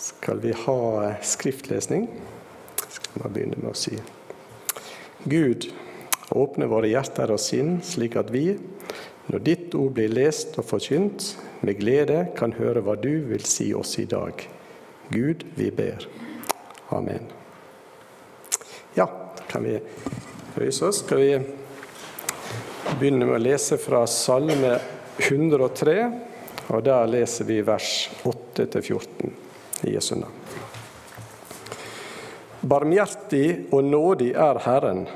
skal vi ha skriftlesning. Skal vi begynne med å si Gud, åpne våre hjerter og sinn, slik at vi, når ditt ord blir lest og forkynt, med glede kan høre hva du vil si oss i dag. Gud, vi ber. Amen. Ja, då kan vi røyse oss. Skal vi begynne med å lese fra Salme 103, og der leser vi vers 8-14 i Jesu navn. Barmhjertig og nådig er Herren,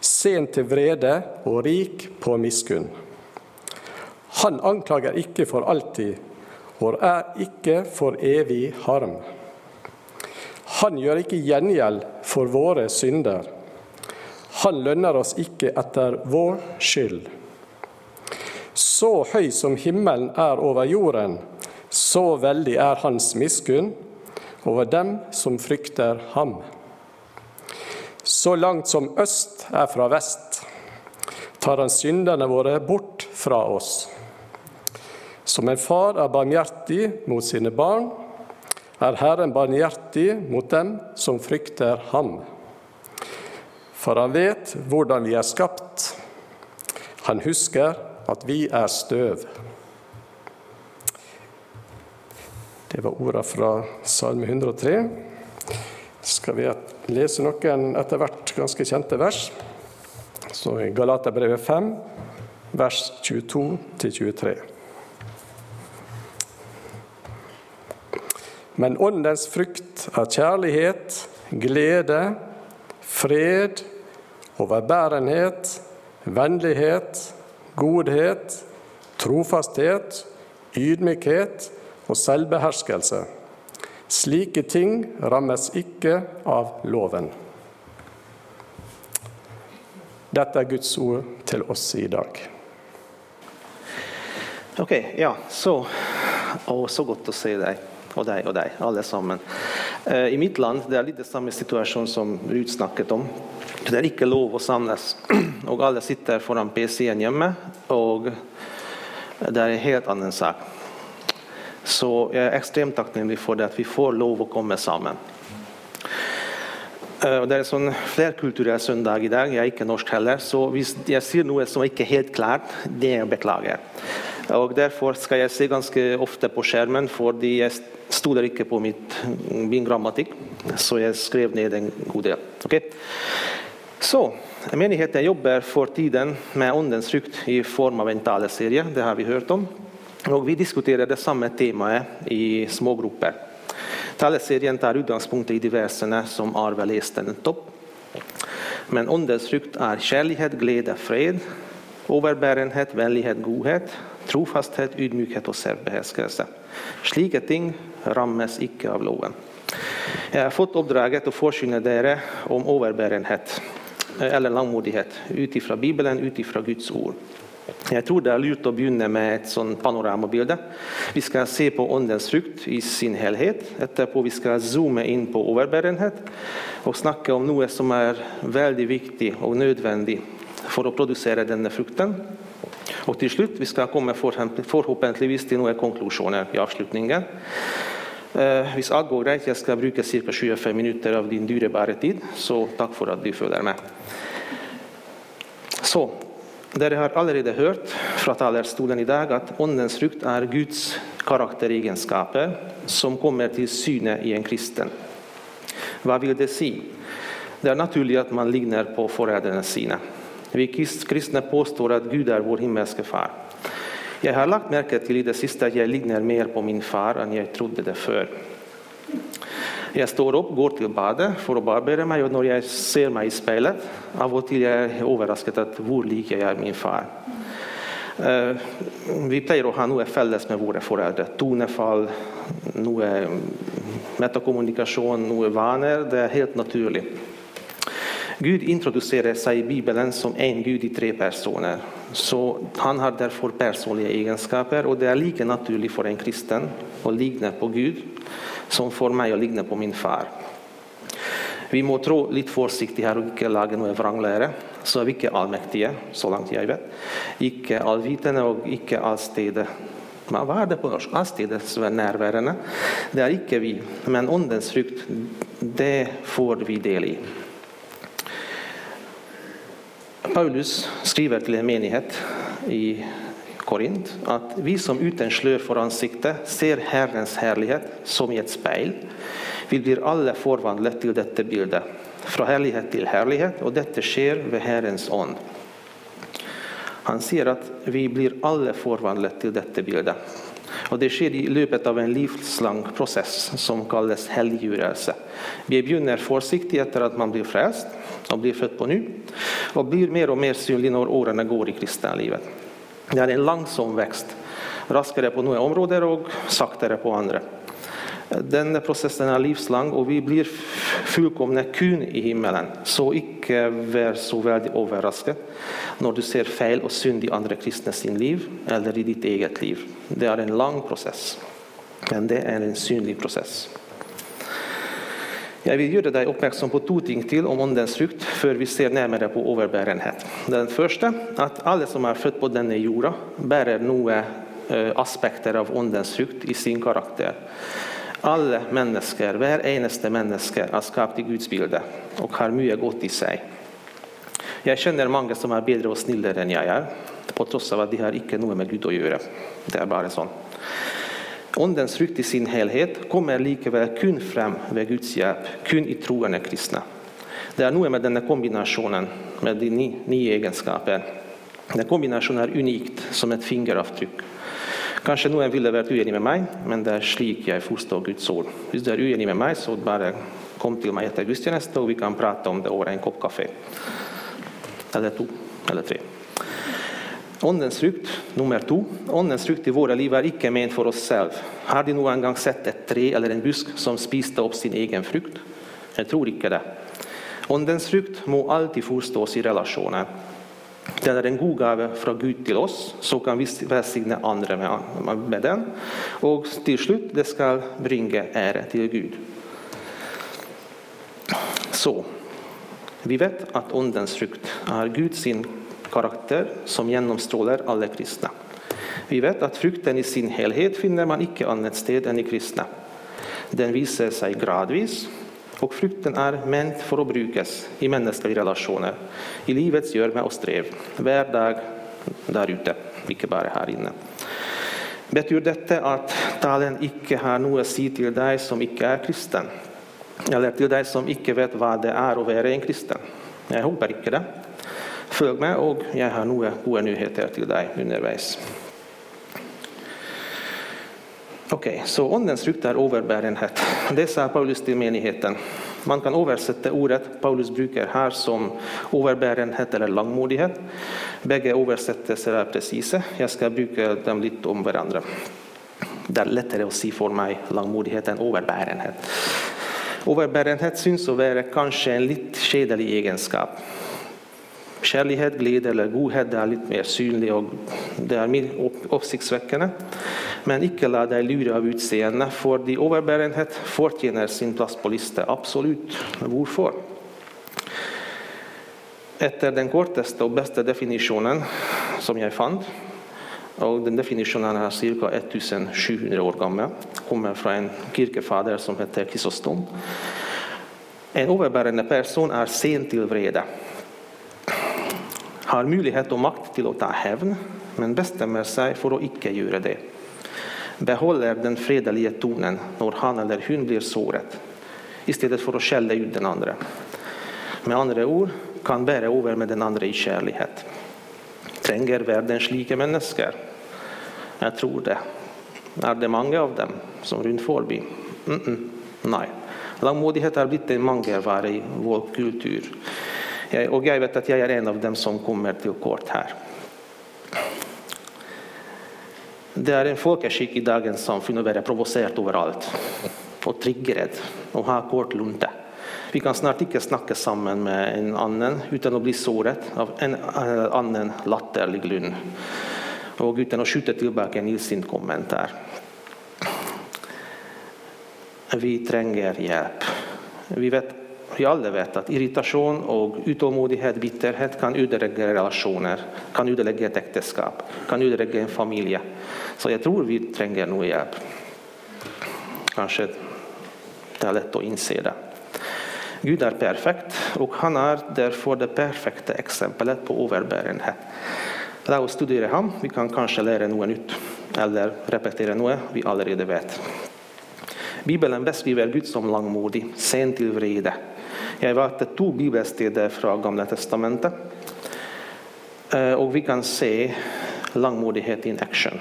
sen til vrede og rik på miskunn. Han anklager ikke for alltid og er ikke for evig harm. Han gjør ikke gjengjeld for våre synder. Han lønner oss ikke etter vår skyld. Så høy som himmelen er over jorden, så veldig er hans miskunn over dem som frykter ham. Så langt som øst er fra vest, tar han synderne våre bort fra oss. Som en far er barmhjertig mot sine barn, er Herren barmhjertig mot dem som frykter ham. For han vet hvordan vi er skapt. Han husker at vi er støv. Det var ordet fra Salme 103. Skal vi lese noen etter hvert ganske kjente vers? Så i Galaterbrevet 5, vers 22-23. Men åndens frukt er kjærlighet, glede, fred, overbærenhet, vennlighet, godhet, trofasthet, ydmykhet og selvbeherskelse. Slike ting rammes ikke av loven. Dette er Guds ord til oss i dag. Ok, ja, så, og så godt å se deg, og deg og deg, alle sammen. Uh, I mitt land det er litt det samme situasjon som Ruud snakket om. Det er ikke lov å samles, og alle sitter foran PC-en hjemme. og det er en helt annen sak. Så jag är extremt tacksam för det att vi får lov att komma samman. Eh, det är en flerkulturell söndag idag. Jag är inte norsk heller. Så hvis ser sier noe som inte är helt klart, det beklagar jag. Därför ska jag se ganska ofta på skärmen. För jeg stod inte på mitt, min grammatik. Så jag skrev ner en god del. Okay? Så Menigheten jobbar för tiden med Ondens frukt i form av en taleserie. Det har vi hört om. Och vi diskuterade samma tema eh, i i smågrupper. Taleserien tar utgångspunkt i de som Arve läste upp. Men undersökt är kärlighet, glädje, fred, överbärenhet, vänlighet, godhet, trofasthet, ydmykhet och självbehärskelse. Slike ting rammes icke av loven. Jag har fått uppdraget att forsyne dere om överbärenhet eh, eller langmodighet utifrån Bibeln, utifrån Guds ord. Jeg tror det er lurt å begynne med et sånn panoramabilde. Vi skal se på åndens frukt i sin helhet. Etterpå vi skal zoome inn på overbærenhet og snakke om noe som er veldig viktig og nødvendig for å produsere denne frukten. Og til slutt vi skal komme forhåpentligvis til noen konklusjoner i avslutningen. Eh, hvis alt går greit, jeg skal bruke ca. 25 minutter av din dyrebare tid, så takk for at du følger med. Så dere har allerede hørt fra talerstolen i dag at åndens frukt er Guds karakteregenskaper som kommer til syne i en kristen. Hva vil det si? Det er naturlig at man ligner på foreldrene sine. Vi kristne påstår at Gud er vår himmelske far. Jeg har lagt merke til i det siste at jeg ligner mer på min far enn jeg trodde det før. Jag står upp, går till badet för att barbera mig och när jag ser mig i spelet, av og til är jag överraskad att hur lik jag är min far. Uh, vi pleier att ha noe med våra föräldrar. Tonefall, metakommunikation, metakommunikasjon, noe vanor. Det är helt naturligt. Gud introducerar sig i Bibeln som en Gud i tre personer. Så Han har därför personliga egenskaper, och det är lika naturligt för en kristen å ligne på Gud som får mig att likna på min far. Vi må tro lite försiktigt här och icke lage noe vranglære. Så är vi icke allmektige, så långt jag vet. icke allvitande och icke allstede. Men vad är det på norsk? Allsides närvarande. Det är icke vi. Men ondens frukt, det får vi del i. Paulus skriver till en menighet i Korint att vi som utan slöja för ansiktet ser Herrens härlighet som i ett speil, vi blir alla förvandlade till detta bilde, från härlighet till härlighet, och detta sker ved Herrens ånd. Han säger att vi blir alla förvandlade till detta bilde. Och Det sker i löpet av en livslång process som kallas helgjurelse. Vi begynner försiktigt efter att man blir frälst och blir född på ny, och blir mer och mer synlig när åren går i kristenlivet. Det er en langsom vekst. Raskere på noen områder og saktere på andre. Denne prosessen er livslang, og vi blir fullkomne kun i himmelen. Så ikke vær så veldig overrasket når du ser feil og synd i andre kristne sin liv, eller i ditt eget liv. Det er en lang prosess, men det er en synlig prosess. Jag vill göra dig uppmärksam på två ting till om åndens frukt för vi ser närmare på överbärenhet. Den första, att alla som är födda på denna jorda, bär några eh, aspekter av åndens frukt i sin karaktär. Alla människor, var enaste människa, är skapt i Guds bild och har mycket gott i sig. Jag känner många som är bättre och snällare än jag är, på trots av att de har ikke något med Gud att göra. Det är bara sånt. Åndens frukt i sin helhet kommer likväl kun fram med Guds hjälp, kun i troende kristna. Det är noe med denna kombinationen, med de nio egenskaperna. egenskaper. Den kombinationen är unikt som ett fingeravtryck. Kanske noen ville vara uenig med mig, men det är slik jag förstår Guds ord. Om du är uenig med mig, så bara kom till mig efter gudstjänsten och vi kan prata om det över en kopp kaffe. Eller två, eller tre. Åndens frukt nummer to. Åndens frukt i våra liv er ikke ment for oss selv. Har de noen gang sett et tre eller en busk som spiste opp sin egen frukt? Jeg tror ikke det. Åndens frukt må alltid forstås i relasjoner. Den är en god gave från Gud till oss, så kan vi välsigna andra med den. och till slut det ska bringa ära till Gud. Så vi vet att åndens frukt är Guds karakter som genomstrålar alla kristna. Vi vet att frukten i sin helhet finner man icke annat sted än i kristna. Den visar sig gradvis, och frukten är ment för att brukas i mänskliga relationer, i livets görme och strev, hver dag där ute, ikke bara här inne. Betyr detta att talen icke har något att säga till dig som icke är kristen? Eller till dig som icke vet vad det är att vara en kristen? Jag hoppas icke det. Følg med, og jeg har noen gode nyheter til deg underveis. Ok, Så åndens frukt er overbærenhet. Det sa Paulus til menigheten. Man kan oversette ordet Paulus bruker her som overbærenhet eller langmodighet. Begge oversettelser er presise. Jeg skal bruke dem litt om hverandre. Det er lettere å si for meg langmodighet enn overbærenhet. Overbærenhet syns å være kanskje en litt kjedelig egenskap. Kärlighet, glädje eller godhet är lite mer synlig och det är mer uppsiktsväckande. Men icke la dig lura av utseende, för de överbärenhet förtjänar sin plats på listan. Absolut. Varför? Efter den kortaste och bästa definitionen som jag fann, och den definitionen är cirka 1700 år gammal, kommer från en kyrkefader som heter Kisostom. En överbärande person är sen till vrede har möjlighet och makt till att ta hävn, men bestämmer sig för att icke göra det. Behåller den fredliga tonen när han eller hon blir såret, istället för att skälla ut den andre. Med andra ord kan bära över med den andre i kärlighet. Tränger världen slika människor? Jag tror det. Är det många av dem som runt förbi? Mm -mm. Nej. Långmodighet har blivit en mangelvara i vår kultur. Och jag vet att jag är en av dem som kommer till kort här. Det är en folkskick i dagens samfunn å være provocerad överallt. Och triggad. Och ha kort lunta. Vi kan snart inte snacka samman med en annan utan att bli såret av en eh, annan latterlig grunn. Och utan att skjuta tillbaka en illsint kommentar. Vi tränger hjälp. Vi vet alle vet att irritation och utålmodighet, bitterhet, kan ödelägga relationer, kan ödelägga ett äktenskap, kan ödelägga en familj. Så jag tror vi tränger nog hjälp. Kanske det är lätt att inse det. Gud är perfekt, och han är därför det perfekta exemplet på överbärenhet. Lär oss studera honom, Vi kan kanske lära något nytt, eller repetera något vi allerede vet. Bibeln beskriver Gud som langmodig, sen till vrede. Jeg valgte två bibelstäder från Gamla testamentet, eh, Och vi kan se langmodighet in action.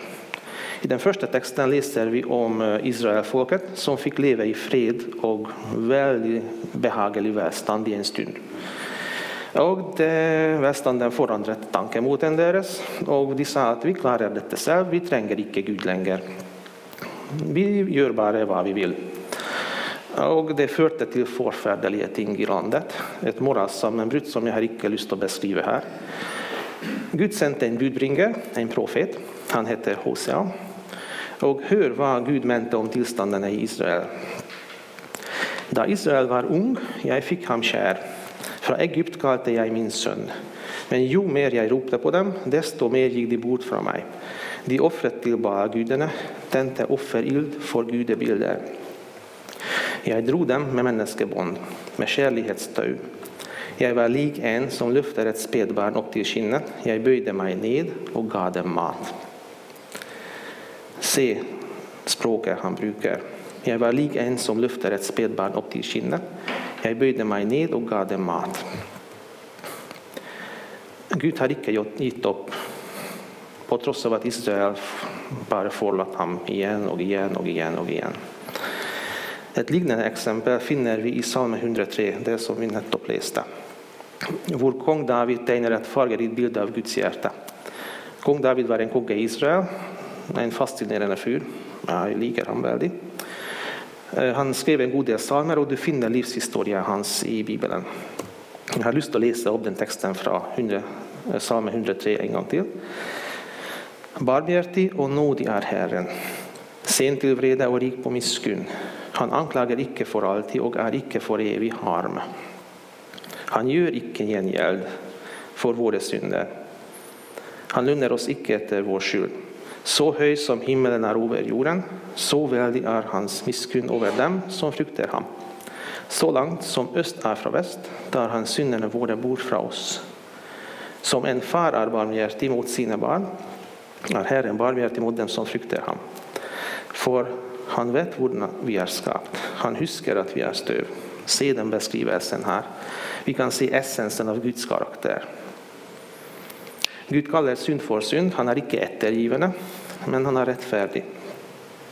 I den första texten läser vi om eh, Israelfolket som fick leva i fred och väldigt behaglig välstånd i en stund. Och det, Velstanden forandret tankemoten deras och de sa att vi klarar detta själv, vi tränger inte Gud längre. Vi gör bara vad vi vill. Och Det förde till forferdelige ting i landet. ett moralsammenbrudd som jag har ikke lust att beskriva här. Gud sände en budbringare, en profet. Han hette Hosea. Och hör vad Gud mente om tillstånden i Israel. Då Israel var ung, jag fick ham kär. Från Egypt kallade jag min son. Men ju mer jag ropade på dem, desto mer gick de bort från mig. De offret till bara gudarna, tände offerild för gudebilder. Jeg dro dem med menneskebånd, med kjærlighetstau. Jeg var lik en som løfter et spedbarn opp til skinnet. Jeg bøyde meg ned og ga dem mat. Se språket han bruker. Jeg var lik en som løfter et spedbarn opp til skinnet. Jeg bøyde meg ned og ga dem mat. Gud har ikke gitt opp, på tross av at Israel bare forlatt ham igjen og igjen og igjen. og igjen. Ett liknande exempel finner vi i psalm 103, det som vi nettopp läste. Vår kung David tecknar ett fargerikt bild av Guds hjärta. Kung David var en kung i Israel, en fascinerende fyr. Jeg liker ham veldig. Eh, han skrev en god del psalmer och du finner livshistorien hans i Bibeln. Jag har lust att läsa upp den texten från eh, psalm 103 en gång till. Barmhärtig och nådig är Herren, sen till vrede och rik på miskunn. Han anklager ikke for alltid og er ikke for evig harm. Han gjør ikke gjengjeld for våre synder. Han lønner oss ikke etter vår skyld. Så høy som himmelen er over jorden, så veldig er hans miskunn over dem som frykter ham. Så langt som øst er fra vest, tar han syndene våre bort fra oss. Som en far er barmhjertig mot sine barn, er Herren barmhjertig mot dem som frykter ham. For han vet hur vi är skapt. Han husker att vi är stöv. Se den beskrivelsen här. Vi kan se essensen av Guds karaktär. Gud kallar synd för synd. Han är icke ettergivande, men han är rättfärdig.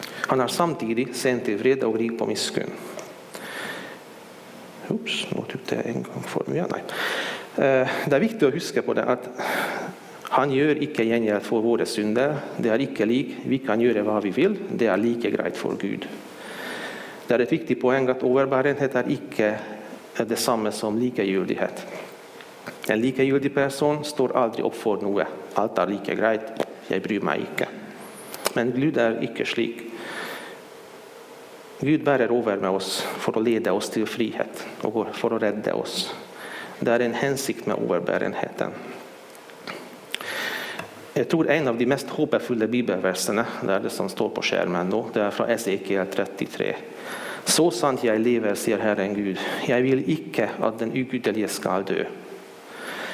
Han är samtidigt sent till vrede och rik på miskunn. Oops, nu tok jag en gång for mye. nej. Eh, det är viktigt att huska på det att han gjør ikke gjengjeld for våre synder. Det er ikke lik. Vi kan gjøre hva vi vil. Det er like greit for Gud. Det er et viktig poeng at overbærenhet er ikke det samme som likegyldighet. En likegyldig person står aldri opp for noe. Alt er like greit, jeg bryr meg ikke. Men Gud er ikke slik. Gud bærer over med oss for å lede oss til frihet og for å redde oss. Det er en hensikt med overbærenheten. Jag tror En av de mest hoppfulla bibelverserna, det är det som står på skärmen, då, det är från Esekiel 33. Så sant jag lever, säger Herren Gud, Jag vill icke att den ugudelige ska dö,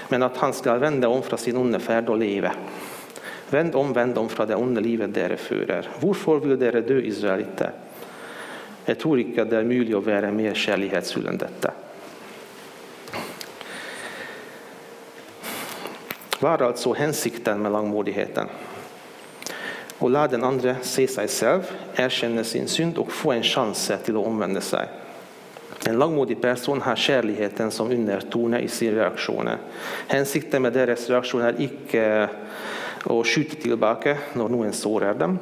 men att han ska vända om från sin onda färd och leva. Vänd om, vänd om från det onda livet dere förer. Varför vill dere dö, israeliter? Jag tror inte det är möjligt att vara mer kärleksfull än detta. Var alltså altså hensikten med langmodigheten? Å la den andre se seg selv, erkjenne sin synd og få en sjanse til å omvende seg. En langmodig person har kjærligheten som undertone i sine reaksjoner. Hensikten med deres reaksjoner er ikke å skyte tilbake når noen sårer dem,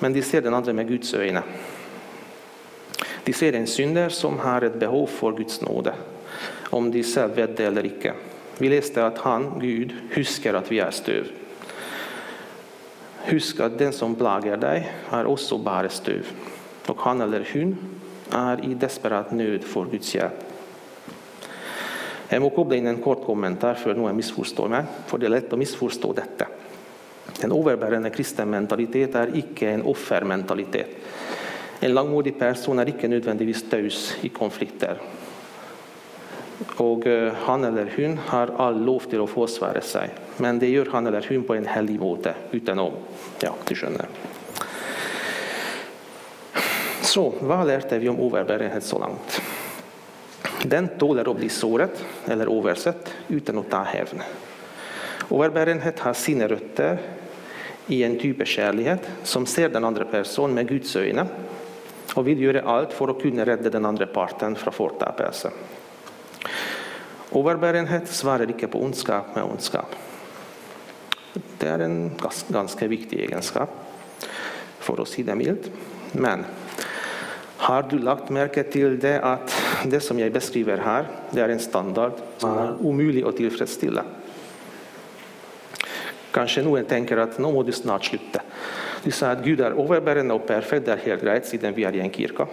men de ser den andre med Guds øyne. De ser en synder som har et behov for Guds nåde, om de selv vet det eller ikke. Vi läste att han, Gud, huskar att vi är stöv. Husk att den som plagar dig är också bara støv. och han eller hon är i desperat nöd för Guds hjälp. Jag må koppla in en kort kommentar för noen missförstår mig, för det är lätt att missförstå detta. En overbærende kristen mentalitet är icke en offermentalitet. En lagmodig person är icke nödvändigtvis taus i konflikter och eh, han eller hon har all lov till att få svära sig, men det gör han eller hon på en helig måte, utan å Ja, du skönner. Så vad lärde vi om overbærenhet så långt? Den tåler att bli såret eller oversett utan att ta hävn. Overbærenhet har sina rötter i en typ av kärlighet som ser den andra personen med Guds ögon och vill göra allt för att kunna rädda den andra parten från fortapelse. Overbærenhet svarer ikke på ondskap med ondskap. Det er en ganske viktig egenskap, for å si det mildt. Men har du lagt merke til det at det som jeg beskriver her, det er en standard som er umulig å tilfredsstille? Kanskje noen tenker at nå må du snart slutte. Du sa at Gud er overbærende og perfekt, det er helt greit siden vi er i en kirke.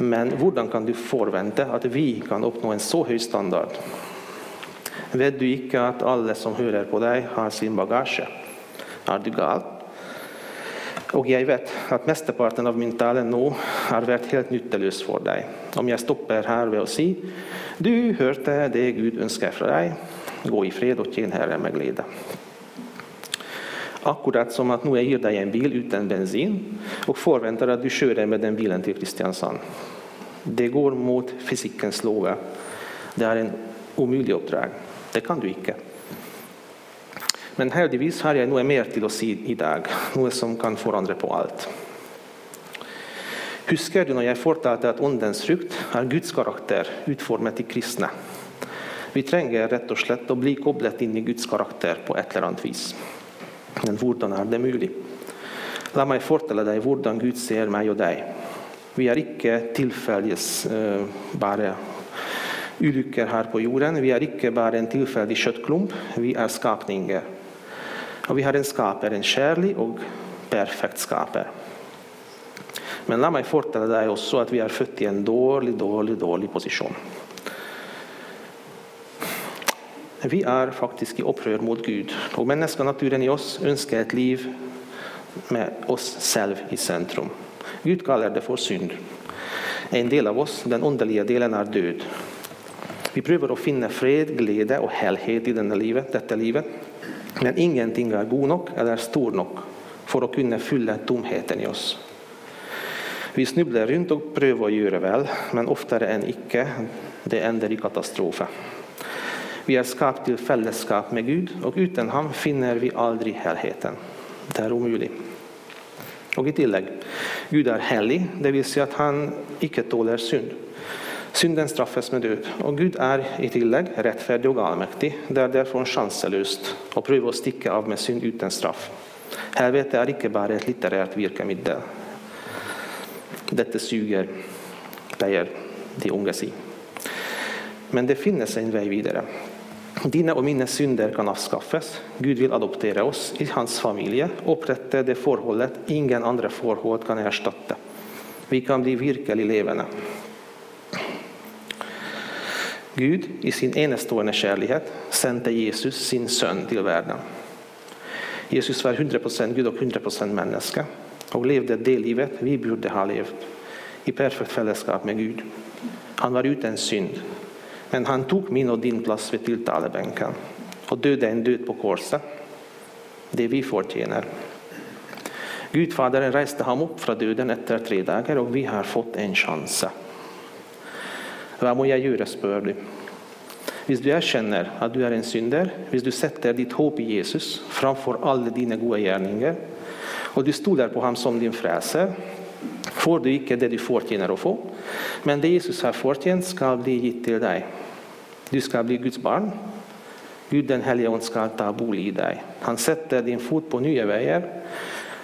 Men hvordan kan du forvente at vi kan oppnå en så høy standard? Vet du ikke at alle som hører på deg, har sin bagasje? Er du gal? Og jeg vet at mesteparten av min tale nå har vært helt nytteløs for deg. Om jeg stopper her ved å si du hørte det Gud ønsker fra deg, gå i fred og tjen Herren med glede. Akkurat som att nu ger gir dig en bil utan bensin och förväntar att du kör med den bilen till Kristiansand. Det går mot fysikens låga. Det är en omöjlig uppdrag. Det kan du inte. Men heldigvis har jag noe mer till oss idag, något som kan förändra på allt. Husker du när jag fortalte att åndens frukt är Guds karaktär utformad i kristna? Vi tränger rätt och slett att bli kopplat in i Guds karaktär på ett eller annat vis. Men hvordan er det mulig? La meg fortelle deg hvordan Gud ser meg og deg. Vi er ikke tilfeldiges uh, bare ulykker her på jorden. Vi er ikke bare en tilfeldig kjøttklump. Vi er skapninger. Og vi har en skaper, en kjærlig og perfekt skaper. Men la meg fortelle deg også at vi er født i en dårlig, dårlig, dårlig posisjon. Vi er faktisk i opprør mot Gud. Og menneskenaturen i oss ønsker et liv med oss selv i sentrum. Gud kaller det for synd. En del av oss, den åndelige delen, er død. Vi prøver å finne fred, glede og helhet i livet, dette livet. Men ingenting er god nok eller stor nok for å kunne fylle tomheten i oss. Vi snubler rundt og prøver å gjøre vel, men oftere enn ikke det ender i katastrofe. Vi är skapade till fällskap med Gud, och utan honom finner vi aldrig helheten. Det är omöjligt. Och i tillägg, Gud är helig, det vill säga att han icke tåler synd. Synden straffas med död. Och Gud är i tillägg rättfärdig och allmäktig, Det därför derfor chanslöst att pröva att sticka av med synd utan straff. Helvete är icke bara ett litterärt virkemiddel. Detta suger, säger de unga si. Men det finnes en väg vidare. Dina och mina synder kan avskaffas. Gud vill adoptera oss i hans familj. Upprätta det förhållet ingen andra förhåll kan ersätta. Vi kan bli virkelig levande. Gud, i sin enestående kärlighet sände Jesus sin son, till världen. Jesus var 100% Gud och 100% människa och levde det livet vi borde ha levt. i perfekt fällskap med Gud. Han var utan synd, men han tog min och din plats vid tilltalebänken och dödade en död på korset. Det vi förtjänar. Gudfadern reste honom upp från döden efter tre dagar och vi har fått en chans. Vad må jag göra, spör du. Om du erkänner att du är en synder, om du sätter ditt hopp i Jesus framför alla dina goda gärningar och du stolar på honom som din frälsare, får du icke det du förtjänar att få, men det Jesus har förtjänat ska bli gitt till dig. Du ska bli Guds barn. Gud den helige ånd ska ta bolig i dig. Han sätter din fot på nya vägar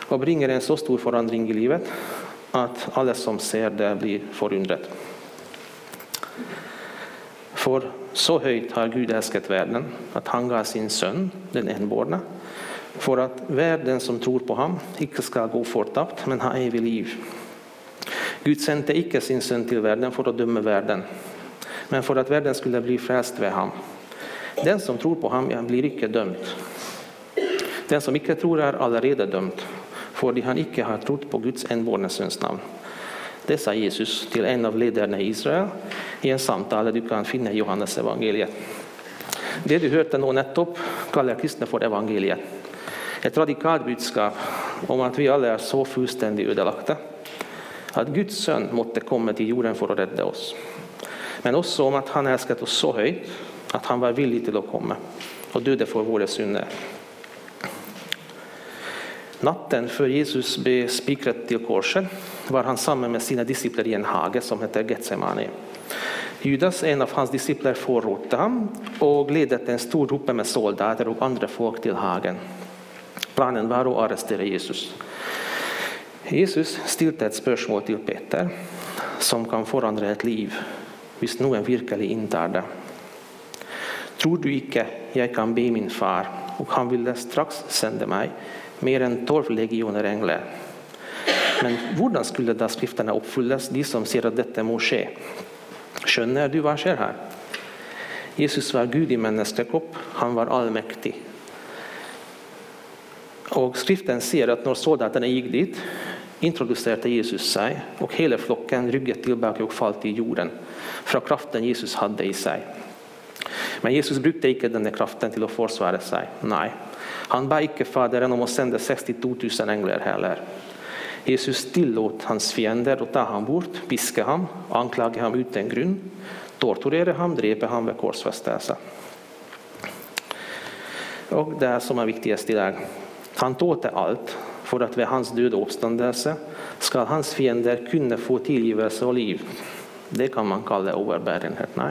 och bringar en så stor förändring i livet att alla som ser det, blir förundrade. För så höjt har Gud älskat världen att han gav sin son, den enbårne, för att världen som tror på honom icke ska gå förtappt men ha evigt liv. Gud sände icke sin son till världen för att döma världen men för att världen skulle bli frälst ved ham. Den som tror på ham, blir icke dömd, Den som icke tror, är allerede för de han icke har trott på Guds enbårne Söns namn. Det sa Jesus till en av ledarna i Israel i en samtal du kan finna i Johannes evangeliet. Det du hørte nå nettopp, kallar kristna för evangeliet. Ett radikalt budskap om att vi alla är så fullständigt ödelagda, att Guds son måtte komma till jorden för att rädda oss. Men også om at han elsket oss så høyt at han var villig til å komme og døde for våre synder. Natten før Jesus ble spikret til korset, var han sammen med sine disipler i en hage som heter Getsemani. Judas, en av hans disipler, forrådte ham og ledet en stor gruppe med soldater og andre folk til hagen. Planen var å arrestere Jesus. Jesus stilte et spørsmål til Peter som kan forandre et liv hvis noen virkelig inntar det. Tror du ikke jeg kan be min far, og han ville straks sende meg mer enn tolv legioner engler? Men hvordan skulle da Skriftene oppfylles, de som sier at dette må skje? Skjønner du hva skjer her? Jesus var Gud i menneskekropp, han var allmektig. Og Skriften sier at når soldatene gikk dit, introduserte Jesus seg, og hele flokken rygget tilbake og falt i jorden fra kraften Jesus hadde i seg. Men Jesus brukte ikke denne kraften til å forsvare seg. Nei, Han ba ikke Faderen om å sende 62 000 engler heller. Jesus tillot hans fiender å ta ham bort, piske ham, anklage ham uten grunn, torturere ham, drepe ham ved korsfestelse. Og det som er viktigst i dag, han tålte alt for at ved hans døde oppstandelse skal hans fiender kunne få tilgivelse og liv. Det kan man kalle overbærenhet. Nei.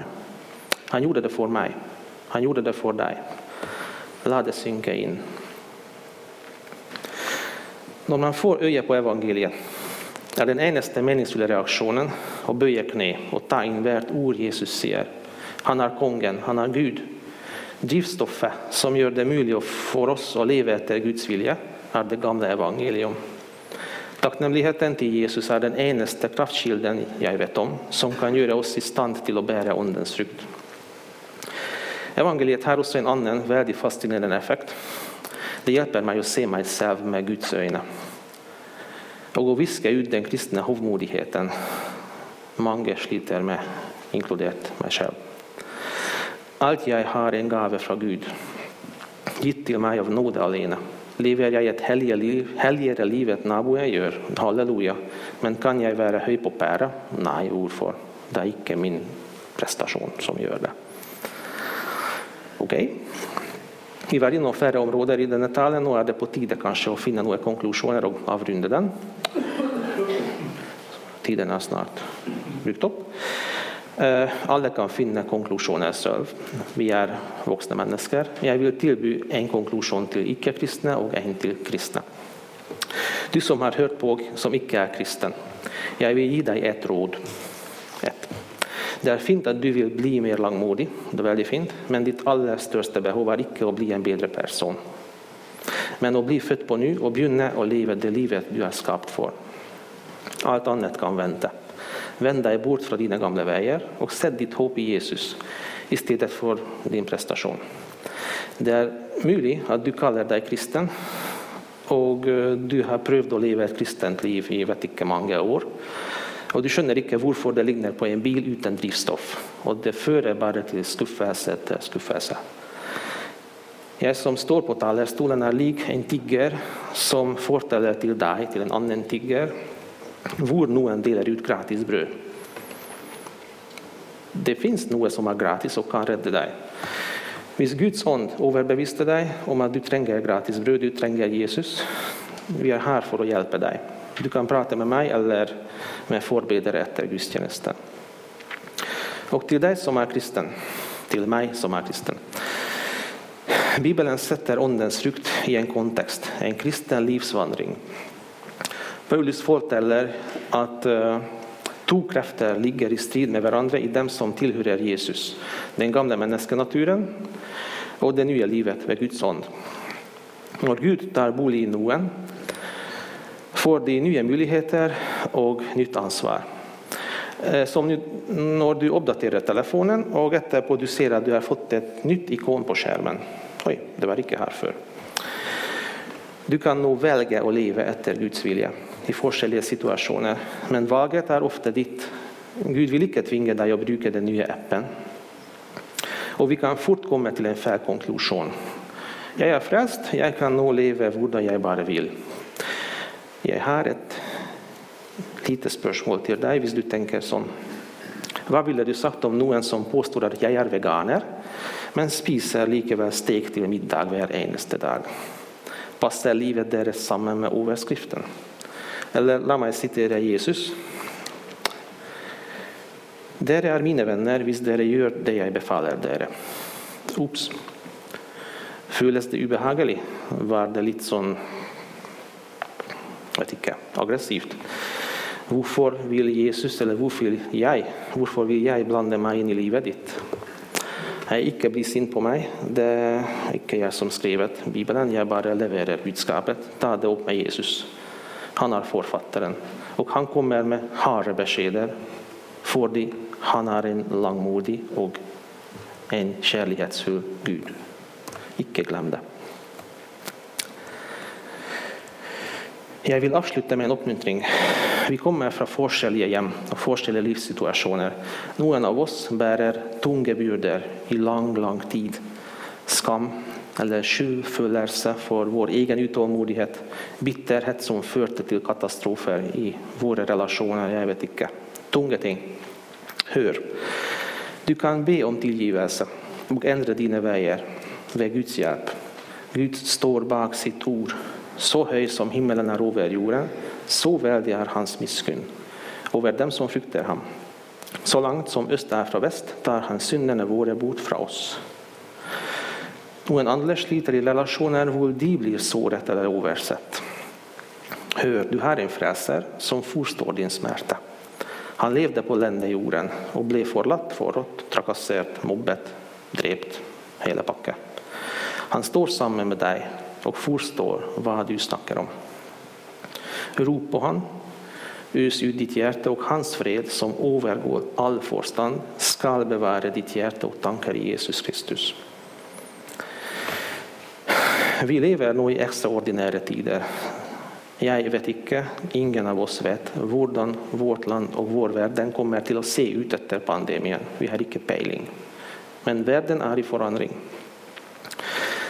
Han gjorde det for meg. Han gjorde det for deg. La det synke inn. Når man får øye på evangeliet, är den eneste meningsfulla reaksjonen å bøye kne og ta inn hvert ord Jesus sier. Han er kongen, han er Gud. Drivstoffet som gjør det mulig for oss å leve etter Guds vilje, är det gamla evangelium. Tacknämligheten till Jesus är den enaste kraftkilden jag vet om, som kan göra oss i stand till att bära åndens frukt. Evangeliet har också en annan väldigt fascinerande effekt. Det hjälper mig att se mig själv med Guds ögon. Och att viska ut den kristna hovmodigheten Många sliter med, inkluderat mig själv. Allt jag har, är en gave från Gud, gitt till mig av nåde alene. Lever jag ett helgare liv, än nabo jag gör? Halleluja. Men kan jag vara høy på Pära? Nej, hvorfor? Det är inte min prestation som gör det. Ok? Vi var innom färre områden i denne talen. Nå är det på tide kanske att finna några konklusioner och avrunda den. Tiden är snart brukt upp. Eh, alla alle kan finne konklusjoner selv. Vi er voksne mennesker. Jeg vil tilby en konklusjon til ikke-kristne og en til kristne. Du som har hørt på, som ikke er kristen, jeg vil gi deg et råd. Et. Det er fint at du vil bli mer langmodig, det er veldig fint, men ditt aller største behov er ikke å bli en bedre person, men å bli født på ny og begynne å leve det livet du er skapt for. Alt annet kan vente. Vänd dig bort från dina gamla vägar och sätt ditt hopp i Jesus istället för din prestation. Det är möjligt att du kallar dig kristen, och eh, du har prövat att leva ett kristent liv i vet inte många år. Och du känner inte varför det ligger på en bil utan drivstoff. och det fører bara till skuffelse etter skuffelse. Jag som står på talarstolen är lik en tigger som fortäller till dig, till en annan tigger, hvor noen deler ut gratis brød. Det fins noe som er gratis og kan redde deg. Hvis Guds ånd overbeviste deg om at du trenger gratis brød, du trenger Jesus, vi er her for å hjelpe deg. Du kan prate med meg eller med forbedere etter gudstjenesten. Og til deg som er kristen, til meg som er kristen. Bibelen setter åndens frukt i en kontekst, en kristen livsvandring. Paulus fortäller att två to krefter ligger i strid med varandra i dem som tillhör Jesus. Den gamle menneskenaturen och det nya livet med Guds ånd. När Gud tar bolig i noen, får de nya möjligheter och nytt ansvar. Eh, som nu, när du uppdaterar telefonen och etterpå du ser att du har fått ett nytt ikon på skärmen. Oj, det var inte här för. Du kan nog välja att leva efter Guds vilja i olika situationer, men valet är ofta ditt. Gud vill inte tvinga dig att bruka den nya appen. Och vi kan fort komma till en fel konklusion. Jag är frälst, jag kan nog leva hur jag bara vill. Jag har ett litet spörsmål till dig, om du tänker så. vad ville du sagt om någon som påstår att jag är veganer, men spiser likevel stek till middag hver eneste dag? Passar livet deres samman med överskriften? Eller låt mig citera Jesus. Dere är mina vänner hvis dere gör det jag befaller dere. Oops. Føles det obehagligt? Var det lite sån, vet inte, aggressivt? Varför vill Jesus, eller varför vill jag, varför vill jag blanda mig in i livet ditt? Jag inte bli sint på mig. Det är inte jag som skrivit Bibeln, jag bara levererar budskapet. Ta det upp med Jesus. Han är författaren och han kommer med harde besked. För han är en långmodig och en kärleksfull Gud. Icke glöm det. Jag vill avsluta med en uppmuntring. Vi kommer från olika hem och forskjelliga livssituationer. Någon av oss bär tunga bördor i lång, lång tid. Skam eller skyldförlärelse för vår egen utålmodighet, bitterhet som förde till katastrofer i våra relationer, jag vet inte. Tunga ting. Hör, du kan be om tillgivelse och ändra dina vägar med Guds hjälp. Gud står bak sitt ord så hög som himmelen är över jorden, så väldig är hans misskund över dem som fruktar ham. Så långt som öst är från väst tar han synderna våra bort från oss. Någon andlig sliter i relationer hvor de blir såret eller oversett. Hör, du har en frälsare som förstår din smärta. Han levde på jorden och blev förlatt, förrått, trakasserad, mobbet, drept, hela packet. Han står samman med dig och förstår vad du snackar om. Rop på han, ös ut ditt hjärta och hans fred som övergår all förstånd skall bevara ditt hjärta och tankar i Jesus Kristus. Vi lever nu i extraordinära tider. Jag vet inte, ingen av oss vet, hur vårt land och vår värld kommer till att se ut efter pandemin. Vi har inte pejling. Men världen är i förändring.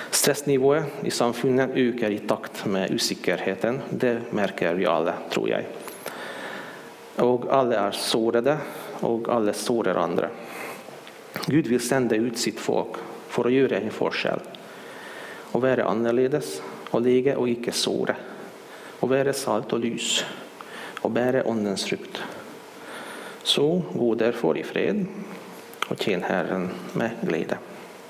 Stressnivån i samfundet ökar i takt med osäkerheten. Det märker vi alla, tror jag. Och alla är sårade och alla sårar andra. Gud vill sända ut sitt folk för att göra en forskel. Och vara annorledes och ligga och icke såra. Och vara salt och lys och bära Andens frukt. Så gå därför i fred och tjän Herren med glädje.